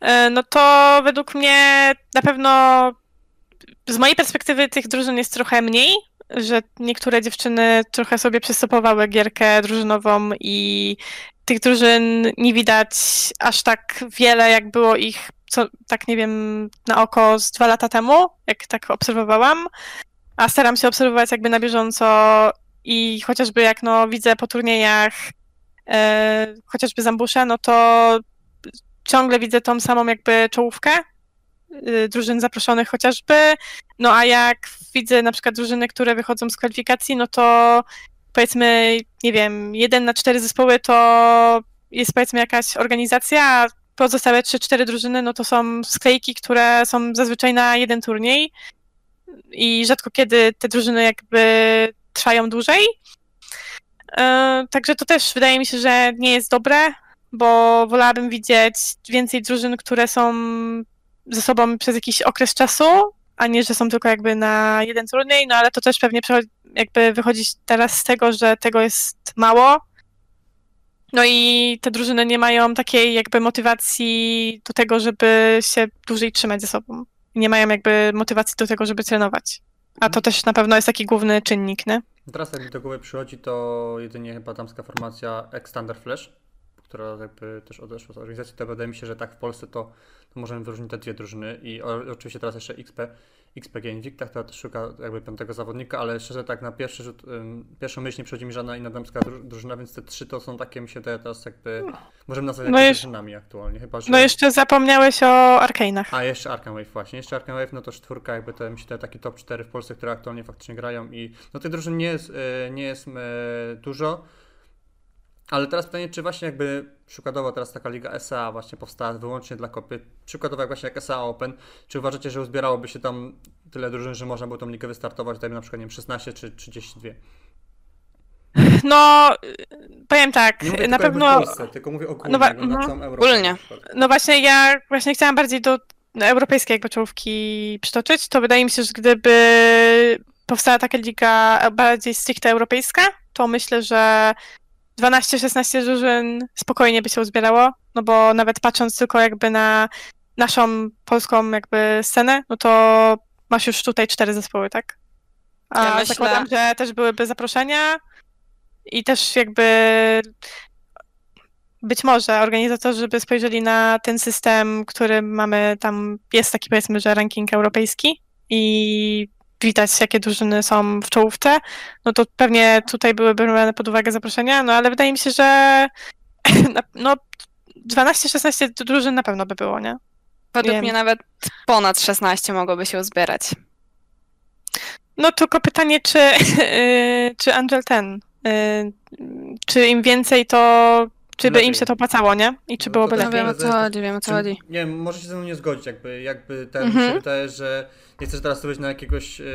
E, No to według mnie na pewno z mojej perspektywy tych drużyn jest trochę mniej, że niektóre dziewczyny trochę sobie przystopowały gierkę drużynową i tych drużyn nie widać aż tak wiele, jak było ich, co, tak nie wiem, na oko z dwa lata temu, jak tak obserwowałam. A staram się obserwować jakby na bieżąco i chociażby jak no widzę po turniejach e, chociażby Zambusza, no to ciągle widzę tą samą jakby czołówkę y, drużyn zaproszonych chociażby, no a jak widzę na przykład drużyny, które wychodzą z kwalifikacji, no to powiedzmy, nie wiem, jeden na cztery zespoły to jest powiedzmy jakaś organizacja, a pozostałe trzy, cztery drużyny, no to są sklejki, które są zazwyczaj na jeden turniej i rzadko kiedy te drużyny jakby trwają dłużej. E, Także to też wydaje mi się, że nie jest dobre, bo wolałabym widzieć więcej drużyn, które są ze sobą przez jakiś okres czasu, a nie, że są tylko jakby na jeden turniej, no ale to też pewnie jakby wychodzi teraz z tego, że tego jest mało. No i te drużyny nie mają takiej jakby motywacji do tego, żeby się dłużej trzymać ze sobą. Nie mają jakby motywacji do tego, żeby trenować. A to też na pewno jest taki główny czynnik, nie? Teraz jak mi do głowy przychodzi, to jedynie chyba damska formacja Extender Flash, która jakby też odeszła z organizacji, to wydaje mi się, że tak w Polsce to, to możemy wyróżnić te dwie drużyny i oczywiście teraz jeszcze XP, XPG Invicta, która też szuka jakby piątego zawodnika, ale szczerze tak na pierwszy rzut, ym, pierwszą myśl nie przychodzi mi żadna inna damska dru- drużyna, więc te trzy to są takie, mi się teraz jakby, możemy nazwać No drużynami aktualnie, chyba że... No jeszcze zapomniałeś o Arkane'ach. A, jeszcze Arkham Wave właśnie. Jeszcze Arkham Wave, no to czwórka, jakby to mi się taki top 4 w Polsce, które aktualnie faktycznie grają i no tych drużyn nie jest, e, nie jest e, dużo. Ale teraz pytanie, czy właśnie jakby przykładowo teraz taka liga SA właśnie powstała wyłącznie dla kobiet, przykładowo jak właśnie jak SA Open, czy uważacie, że uzbierałoby się tam tyle drużyn, że można było tą ligę wystartować, dajmy na przykład, nie wiem, 16 czy 32? No, powiem tak, Nie mówię na pewno. w Polsce, tylko mówię ogólnie, No jakby na całą Europę. Ogólnie. No właśnie, ja właśnie chciałam bardziej do europejskiej jakby czołówki przytoczyć, to wydaje mi się, że gdyby powstała taka liga bardziej stricte europejska, to myślę, że 12-16 drużyn spokojnie by się uzbierało, no bo nawet patrząc tylko jakby na naszą polską jakby scenę, no to masz już tutaj cztery zespoły, tak? A Ja myślę- zakładam, że też byłyby zaproszenia i też jakby być może organizatorzy by spojrzeli na ten system, który mamy tam, jest taki powiedzmy, że ranking europejski i widać jakie drużyny są w czołówce, no to pewnie tutaj byłyby brane pod uwagę zaproszenia, no ale wydaje mi się, że (laughs) no 12-16 drużyn na pewno by było, nie? Według Wiem. mnie nawet ponad 16 mogłoby się uzbierać. No tylko pytanie, czy, yy, (laughs) czy Angel ten, yy, czy im więcej to, czy by im się to opłacało, nie? I czy No byłoby No lepiej. wiem o co chodzi, wiem o co chodzi. Nie wiem, może się ze mną nie zgodzić, jakby, jakby ten Mhm. mi się wydaje, że nie chcesz teraz powiedzieć na jakiegoś yy,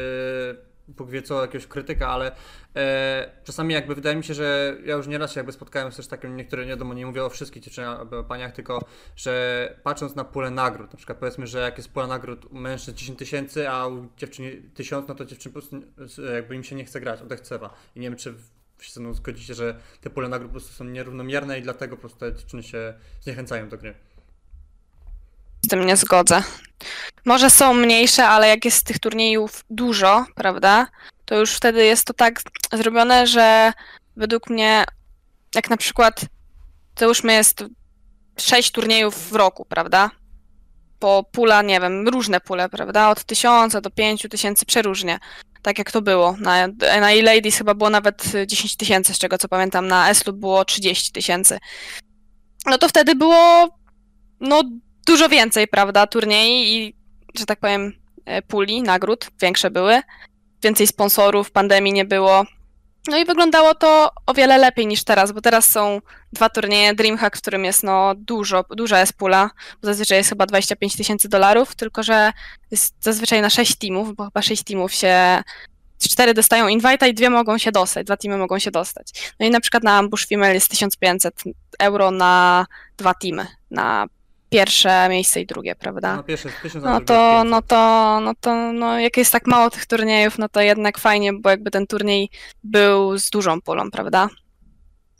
Bóg wie co, jakiegoś krytyka, ale e, czasami jakby wydaje mi się, że ja już nieraz się jakby spotkałem z też takim, niektóre nie wiadomo, nie mówię o wszystkich dziewczynach albo o paniach, tylko że patrząc na pulę nagród, na przykład powiedzmy, że jak jest pula nagród u mężczyzn 10 tysięcy, a u dziewczyn 1000, no to dziewczyn po prostu jakby im się nie chce grać, odechcewa. I nie wiem, czy się ze mną zgodzicie, że te pule nagród po prostu są nierównomierne i dlatego po prostu te dziewczyny się zniechęcają do gry. Z tym nie zgodzę. Może są mniejsze, ale jak jest tych turniejów dużo, prawda, to już wtedy jest to tak zrobione, że według mnie, jak na przykład, załóżmy jest sześć turniejów w roku, prawda? Po pula, nie wiem, różne pule, prawda? Od tysiąca do pięciu tysięcy, przeróżnie. Tak jak to było. Na, na E-Ladies chyba było nawet 10 tysięcy, z czego co pamiętam. Na Eslu było 30 tysięcy. No to wtedy było, no, dużo więcej, prawda, turniej i, że tak powiem, e, puli, nagród, większe były. Więcej sponsorów, pandemii nie było. No i wyglądało to o wiele lepiej niż teraz, bo teraz są dwa turnieje, Dreamhack, w którym jest no dużo, duża jest pula, bo zazwyczaj jest chyba 25 tysięcy dolarów, tylko że jest zazwyczaj na 6 teamów, bo chyba 6 teamów się cztery dostają invite'a i dwie mogą się dostać, dwa teamy mogą się dostać. No i na przykład na Ambush Female jest 1500 euro na dwa teamy, na pierwsze miejsce i drugie, prawda? No pierwsze jest 1000, a No to, jest 500. no to, no to, no jak jest tak mało tych turniejów, no to jednak fajnie, bo jakby ten turniej był z dużą pulą, prawda?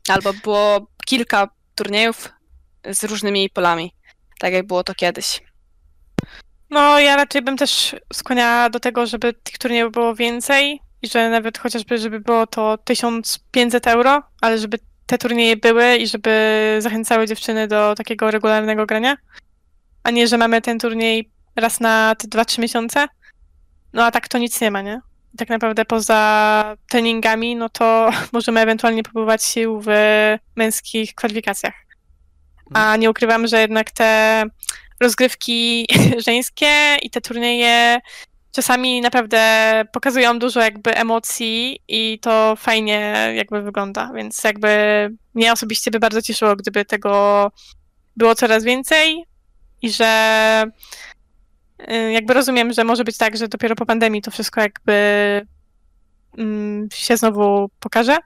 Albo było kilka turniejów z różnymi polami, tak jak było to kiedyś. No, ja raczej bym też skłaniała do tego, żeby tych turniejów było więcej i że nawet chociażby, żeby było to 1500 euro, ale żeby te turnieje były i żeby zachęcały dziewczyny do takiego regularnego grania, a nie, że mamy ten turniej raz na te 2-3 miesiące. No a tak to nic nie ma, nie? I Tak naprawdę poza treningami, no to (laughs) możemy ewentualnie próbować sił w męskich kwalifikacjach. A nie ukrywam, że jednak te rozgrywki (laughs) żeńskie i te turnieje czasami naprawdę pokazują dużo jakby emocji i to fajnie jakby wygląda, więc jakby mnie osobiście by bardzo cieszyło, gdyby tego było coraz więcej i że y, jakby rozumiem, że może być tak, że dopiero po pandemii to wszystko jakby mm, się znowu pokaże,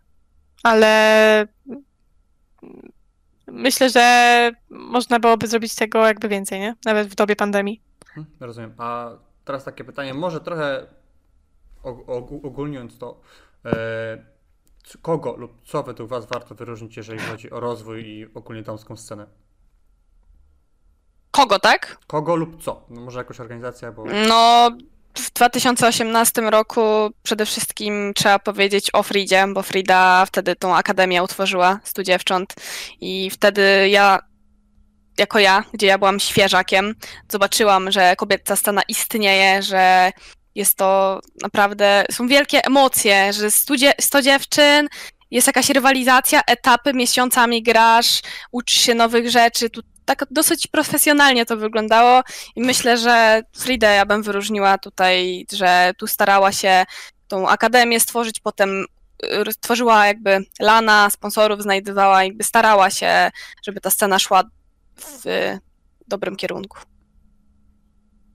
ale myślę, że można byłoby zrobić tego jakby więcej, nie? Nawet w dobie pandemii. Mhm, Rozumiem. A teraz takie pytanie, może trochę og- og- ogólniąc to, e, kogo lub co według Was warto wyróżnić, jeżeli chodzi o rozwój i ogólnie damską scenę? Kogo, tak? Kogo lub co? No może jakaś organizacja, bo No, w 2018 roku przede wszystkim trzeba powiedzieć o Fridzie, bo Frida wtedy tą akademię utworzyła stu dziewcząt i wtedy ja, jako ja, gdzie ja byłam świeżakiem, zobaczyłam, że kobieca scena istnieje, że jest to naprawdę, są wielkie emocje, że 100, dzie 100 dziewczyn, jest jakaś rywalizacja, etapy, miesiącami grasz, uczysz się nowych rzeczy, tu tak dosyć profesjonalnie to wyglądało i myślę, że Fridę ja bym wyróżniła tutaj, że tu starała się tą akademię stworzyć, potem y, tworzyła jakby lana, sponsorów znajdowała, jakby starała się, żeby ta scena szła w dobrym kierunku.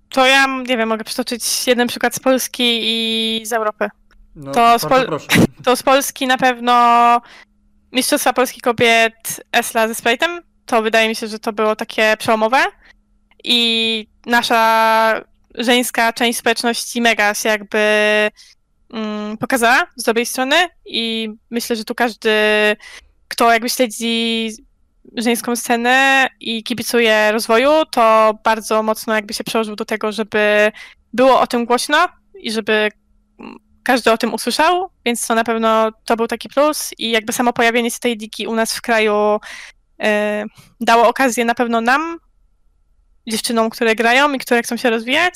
To ja, nie wiem, mogę przytoczyć jeden przykład z Polski i z Europy. No, To z Pol-. (laughs) To z Polski na pewno Mistrzostwa Polski Kobiet Esla ze Sprite'em. To wydaje mi się, że to było takie przełomowe. I nasza żeńska część społeczności mega się jakby mm, pokazała z dobrej strony i myślę, że tu każdy, kto jakby śledzi żeńską scenę i kibicuje rozwoju, to bardzo mocno jakby się przełożył do tego, żeby było o tym głośno i żeby każdy o tym usłyszał, więc to na pewno to był taki plus i jakby samo pojawienie się tej diki u nas w kraju e, dało okazję na pewno nam, dziewczynom, które grają i które chcą się rozwijać,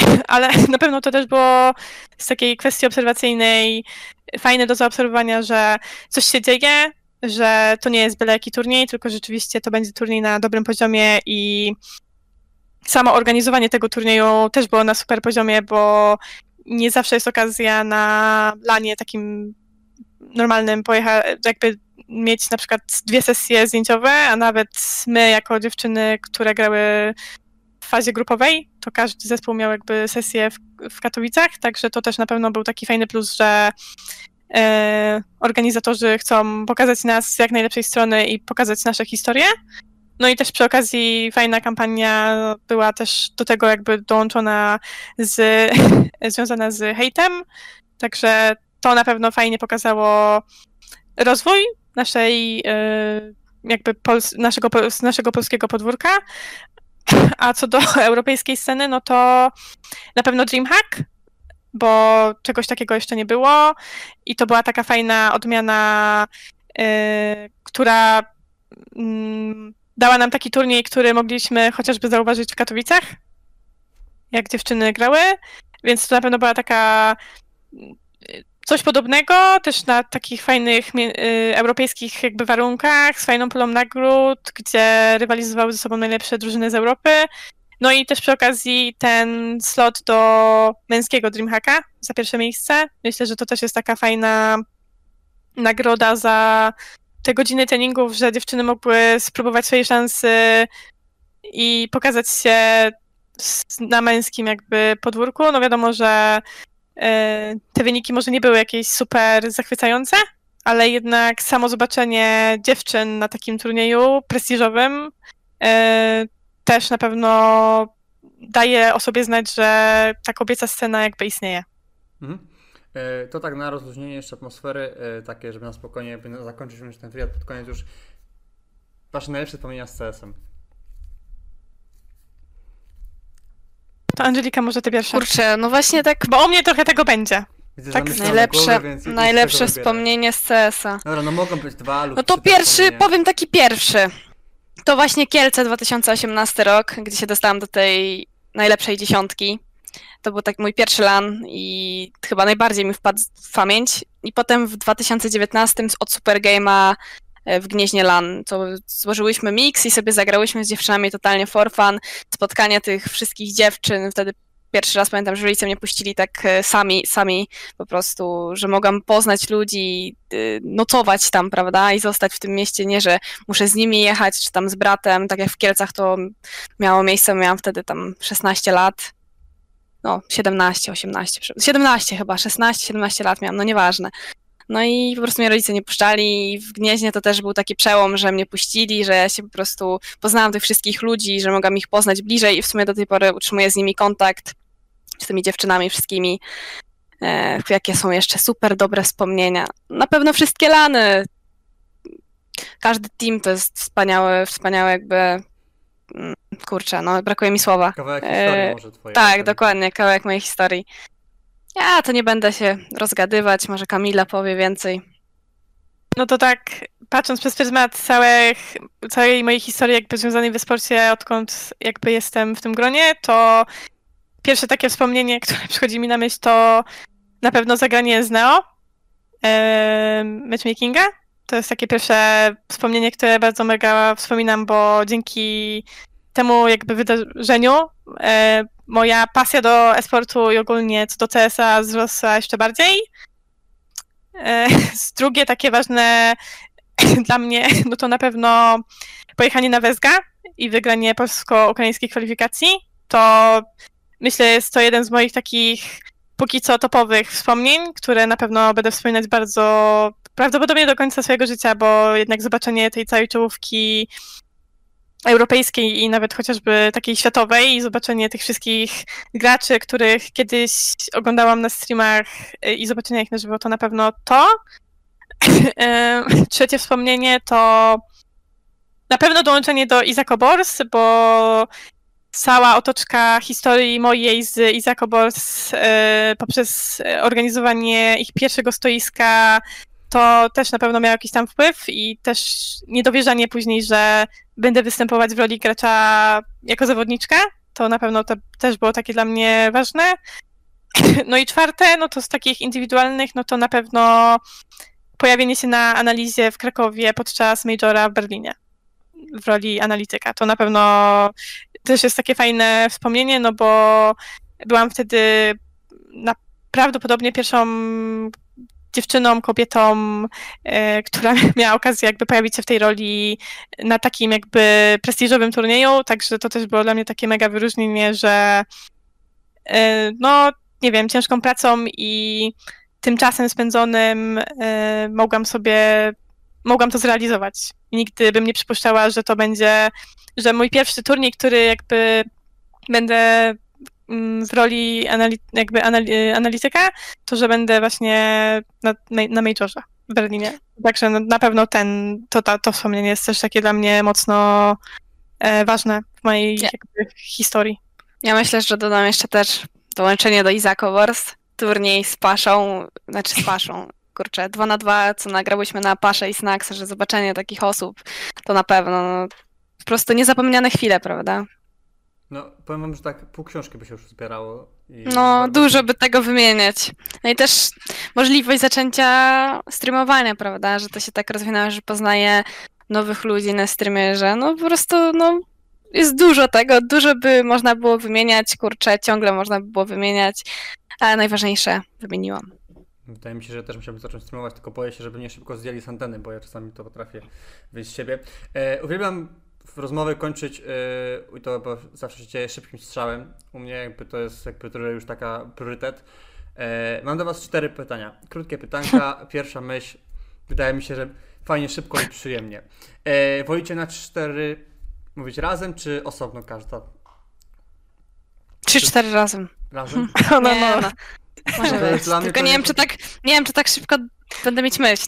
(clears throat) ale (clears throat) na pewno to też było z takiej kwestii obserwacyjnej fajne do zaobserwowania, że coś się dzieje, że to nie jest byle jaki turniej, tylko rzeczywiście to będzie turniej na dobrym poziomie i samo organizowanie tego turnieju też było na super poziomie, bo nie zawsze jest okazja na lanie takim normalnym pojechać, jakby mieć na przykład dwie sesje zdjęciowe, a nawet my jako dziewczyny, które grały w fazie grupowej, to każdy zespół miał jakby sesję w, w Katowicach, także to też na pewno był taki fajny plus, że organizatorzy chcą pokazać nas z jak najlepszej strony i pokazać nasze historie. No i też przy okazji fajna kampania była też do tego jakby dołączona z, (laughs) związana z hejtem, także to na pewno fajnie pokazało rozwój naszej e, jakby pols- naszego, naszego polskiego podwórka. A co do (laughs) europejskiej sceny, no to na pewno DreamHack, bo czegoś takiego jeszcze nie było i to była taka fajna odmiana, e, która mm, dała nam taki turniej, który mogliśmy chociażby zauważyć w Katowicach, jak dziewczyny grały, więc to na pewno była taka mm, coś podobnego, też na takich fajnych y, europejskich jakby warunkach, z fajną pulą nagród, gdzie rywalizowały ze sobą najlepsze drużyny z Europy. No i też przy okazji ten slot do męskiego Dreamhacka za pierwsze miejsce. Myślę, że to też jest taka fajna nagroda za te godziny treningów, że dziewczyny mogły spróbować swojej szansy i pokazać się na męskim jakby podwórku. No wiadomo, że e, te wyniki może nie były jakieś super zachwycające, ale jednak samo zobaczenie dziewczyn na takim turnieju prestiżowym e, też na pewno daje o sobie znać, że ta kobieca scena jakby istnieje. Mhm. E, To tak na rozluźnienie jeszcze atmosfery, e, takie, żeby na spokojnie jakby zakończyć już ten wywiad pod koniec już. Wasze najlepsze wspomnienia z CS-em. To Angelika, może ty pierwsza. Kurczę, no właśnie tak Bo u mnie trochę tego będzie. Widzę, Tak, najlepsze, głowy, najlepsze wspomnienie z CS-a. Dobra, no mogą być dwa lub No to pierwszy, powiem taki pierwszy. To właśnie Kielce 2018 rok, gdzie się dostałam do tej najlepszej dziesiątki. To był tak mój pierwszy LAN i chyba najbardziej mi wpadł w pamięć. I potem w 2019 od Super Game'a e, w Gnieźnie LAN, to złożyłyśmy mix i sobie zagrałyśmy z dziewczynami totalnie for fun. Spotkanie tych wszystkich dziewczyn, wtedy pierwszy raz pamiętam, że rodzice mnie puścili tak e, sami, sami po prostu, że mogłam poznać ludzi, y, nocować tam, prawda, i zostać w tym mieście, nie, że muszę z nimi jechać, czy tam z bratem, tak jak w Kielcach to miało miejsce, miałam wtedy tam 16 lat, no 17, 18, prze- 17 chyba, 16, 17 lat miałam, no nieważne. No i po prostu mnie rodzice nie puszczali. W Gnieźnie to też był taki przełom, że mnie puścili, że ja się po prostu poznałam tych wszystkich ludzi, że mogłam ich poznać bliżej i w sumie do tej pory utrzymuję z nimi kontakt, z tymi dziewczynami wszystkimi e, jakie są jeszcze super dobre wspomnienia. Na pewno wszystkie lany. Każdy team to jest wspaniałe, wspaniałe jakby mm, kurczę, no brakuje mi słowa. Kawałek E, historii może twojej. Tak, dokładnie, kawałek mojej historii. Ja to nie będę się rozgadywać, może Kamila powie więcej. No to tak, patrząc przez pryzmat całych, całej mojej historii jakby związanej w sporcie, odkąd jakby jestem w tym gronie, to pierwsze takie wspomnienie, które (laughs) przychodzi mi na myśl, to na pewno zagranie z Neo, e, matchmakinga. To jest takie pierwsze wspomnienie, które bardzo mega wspominam, bo dzięki temu jakby wydarzeniu e, moja pasja do esportu i ogólnie co do CS-a wzrosła jeszcze bardziej. E, (laughs) drugie takie ważne (clears throat) dla mnie, (laughs) no to na pewno pojechanie na Wezga i wygranie polsko-ukraińskiej kwalifikacji. To myślę jest to jeden z moich takich póki co topowych wspomnień, które na pewno będę wspominać bardzo prawdopodobnie do końca swojego życia, bo jednak zobaczenie tej całej czołówki europejskiej i nawet chociażby takiej światowej i zobaczenie tych wszystkich graczy, których kiedyś oglądałam na streamach y, i zobaczenie ich na żywo, to na pewno to. (laughs) Trzecie wspomnienie to na pewno dołączenie do Izako Bors, bo cała otoczka historii mojej z Izako Bors e, poprzez organizowanie ich pierwszego stoiska to też na pewno miało jakiś tam wpływ i też niedowierzanie później, że będę występować w roli gracza jako zawodniczka. To na pewno to też było takie dla mnie ważne. (laughs) No i czwarte, no to z takich indywidualnych, no to na pewno pojawienie się na analizie w Krakowie podczas Majora w Berlinie w roli analityka. To na pewno też jest takie fajne wspomnienie, no bo byłam wtedy na, prawdopodobnie pierwszą dziewczyną, kobietą, e, która (laughs) miała okazję jakby pojawić się w tej roli na takim jakby prestiżowym turnieju, także to też było dla mnie takie mega wyróżnienie, że e, no nie wiem, ciężką pracą i tym czasem spędzonym e, mogłam sobie, mogłam to zrealizować. Nigdy bym nie przypuszczała, że to będzie, że mój pierwszy turniej, który jakby będę mm, w roli anali- jakby anali- analityka, to że będę właśnie na, na Majorze w Berlinie. Także no, na pewno ten, to, to, to wspomnienie jest też takie dla mnie mocno e, ważne w mojej jakby, historii. Ja myślę, że dodam jeszcze też dołączenie do Izako Wars, turniej z Paszą, znaczy z Paszą, kurczę, dwa na dwa, co nagrałyśmy na Paszę i Snacks, że zobaczenie takich osób, to na pewno, no, po prostu niezapomniane chwile, prawda? No, powiem wam, że tak pół książki by się już zbierało. No, dużo by tego wymieniać. No i też możliwość zaczęcia streamowania, prawda? Że to się tak rozwinęło, że poznaje nowych ludzi na streamie, że no po prostu, no jest dużo tego, dużo by można było wymieniać, kurczę, ciągle można by było wymieniać, ale najważniejsze wymieniłam. Wydaje mi się, że też musiałbym zacząć streamować, tylko boję się, żeby nie szybko zdjęli z anteny, bo ja czasami to potrafię wyjść z siebie. E, uwielbiam w rozmowy kończyć, e, i to bo zawsze się dzieje szybkim strzałem. U mnie jakby to jest jakby już taka priorytet. E, mam do Was cztery pytania. Krótkie pytanka. (laughs) Pierwsza myśl, wydaje mi się, że fajnie, szybko i przyjemnie. E, wolicie na cztery mówić razem, czy osobno każda? Trzy, cztery razem. Razem? (laughs) No, no, no. No. Może To być. dla mnie Tylko to nie wiem, czy tak, nie wiem, czy tak szybko będę mieć myśl.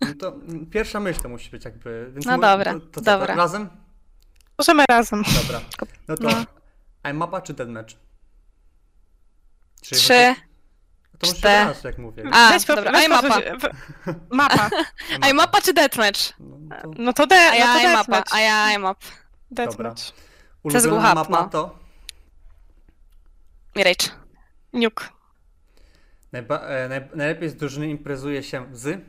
No to pierwsza myśl to musi być jakby. Więc No mu- dobra, to, to co, dobra. tak Razem? Możemy razem. Dobra. No to No. iMapa czy Deadmatch? Czy Trzy. To muszę cztery. raz, jak mówię. A, Weź dobra, weź a mapa. Mapa. (laughs) A mapa czy deathmatch? No, to No to de, A no ja to mapa, a ja map. Deathmatch. ulubiona mapa no. to Mirage. Nuke. Najba, e, naj, najlepiej z drużyny imprezuje się z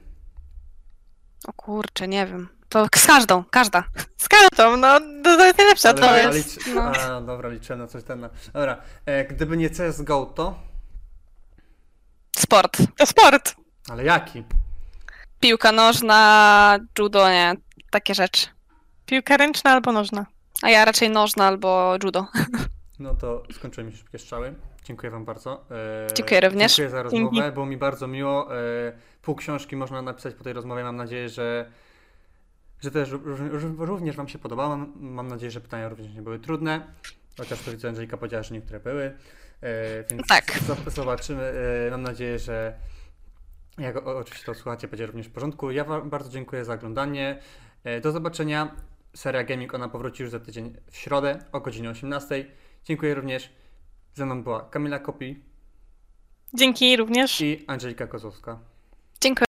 O kurczę, nie wiem. To z każdą, każda. Z kartą, no to, to jest najlepsza Ale- to ale jest, licz- no. A, dobra, liczyłem na coś ten. Dobra. E, gdyby nie CSGO, to? Sport. To sport. Ale jaki? Piłka nożna, judo, nie, takie rzeczy. Piłka ręczna albo nożna. A ja raczej nożna albo judo. (laughs) No to skończyłem już szybkie strzały. Dziękuję Wam bardzo. E, Dziękuję również. Dziękuję za rozmowę. Dzięki. Było mi bardzo miło. E, pół książki można napisać po tej rozmowie. Mam nadzieję, że, że też ró- ró- również Wam się podobało. Mam, nadzieję, że pytania również nie były trudne. Chociaż to widzę, Angelika powiedziała, że niektóre były. E, więc Tak. zobaczymy. Mam nadzieję, że jak oczywiście to słuchacie, będzie również w porządku. Ja Wam bardzo dziękuję za oglądanie. Do zobaczenia. seria Gaming, ona powróci już za tydzień w środę o godzinie 18. Dziękuję również. Ze mną była Kamila Kopi Dzięki również. i Angelika Kozłowska. Dziękuję.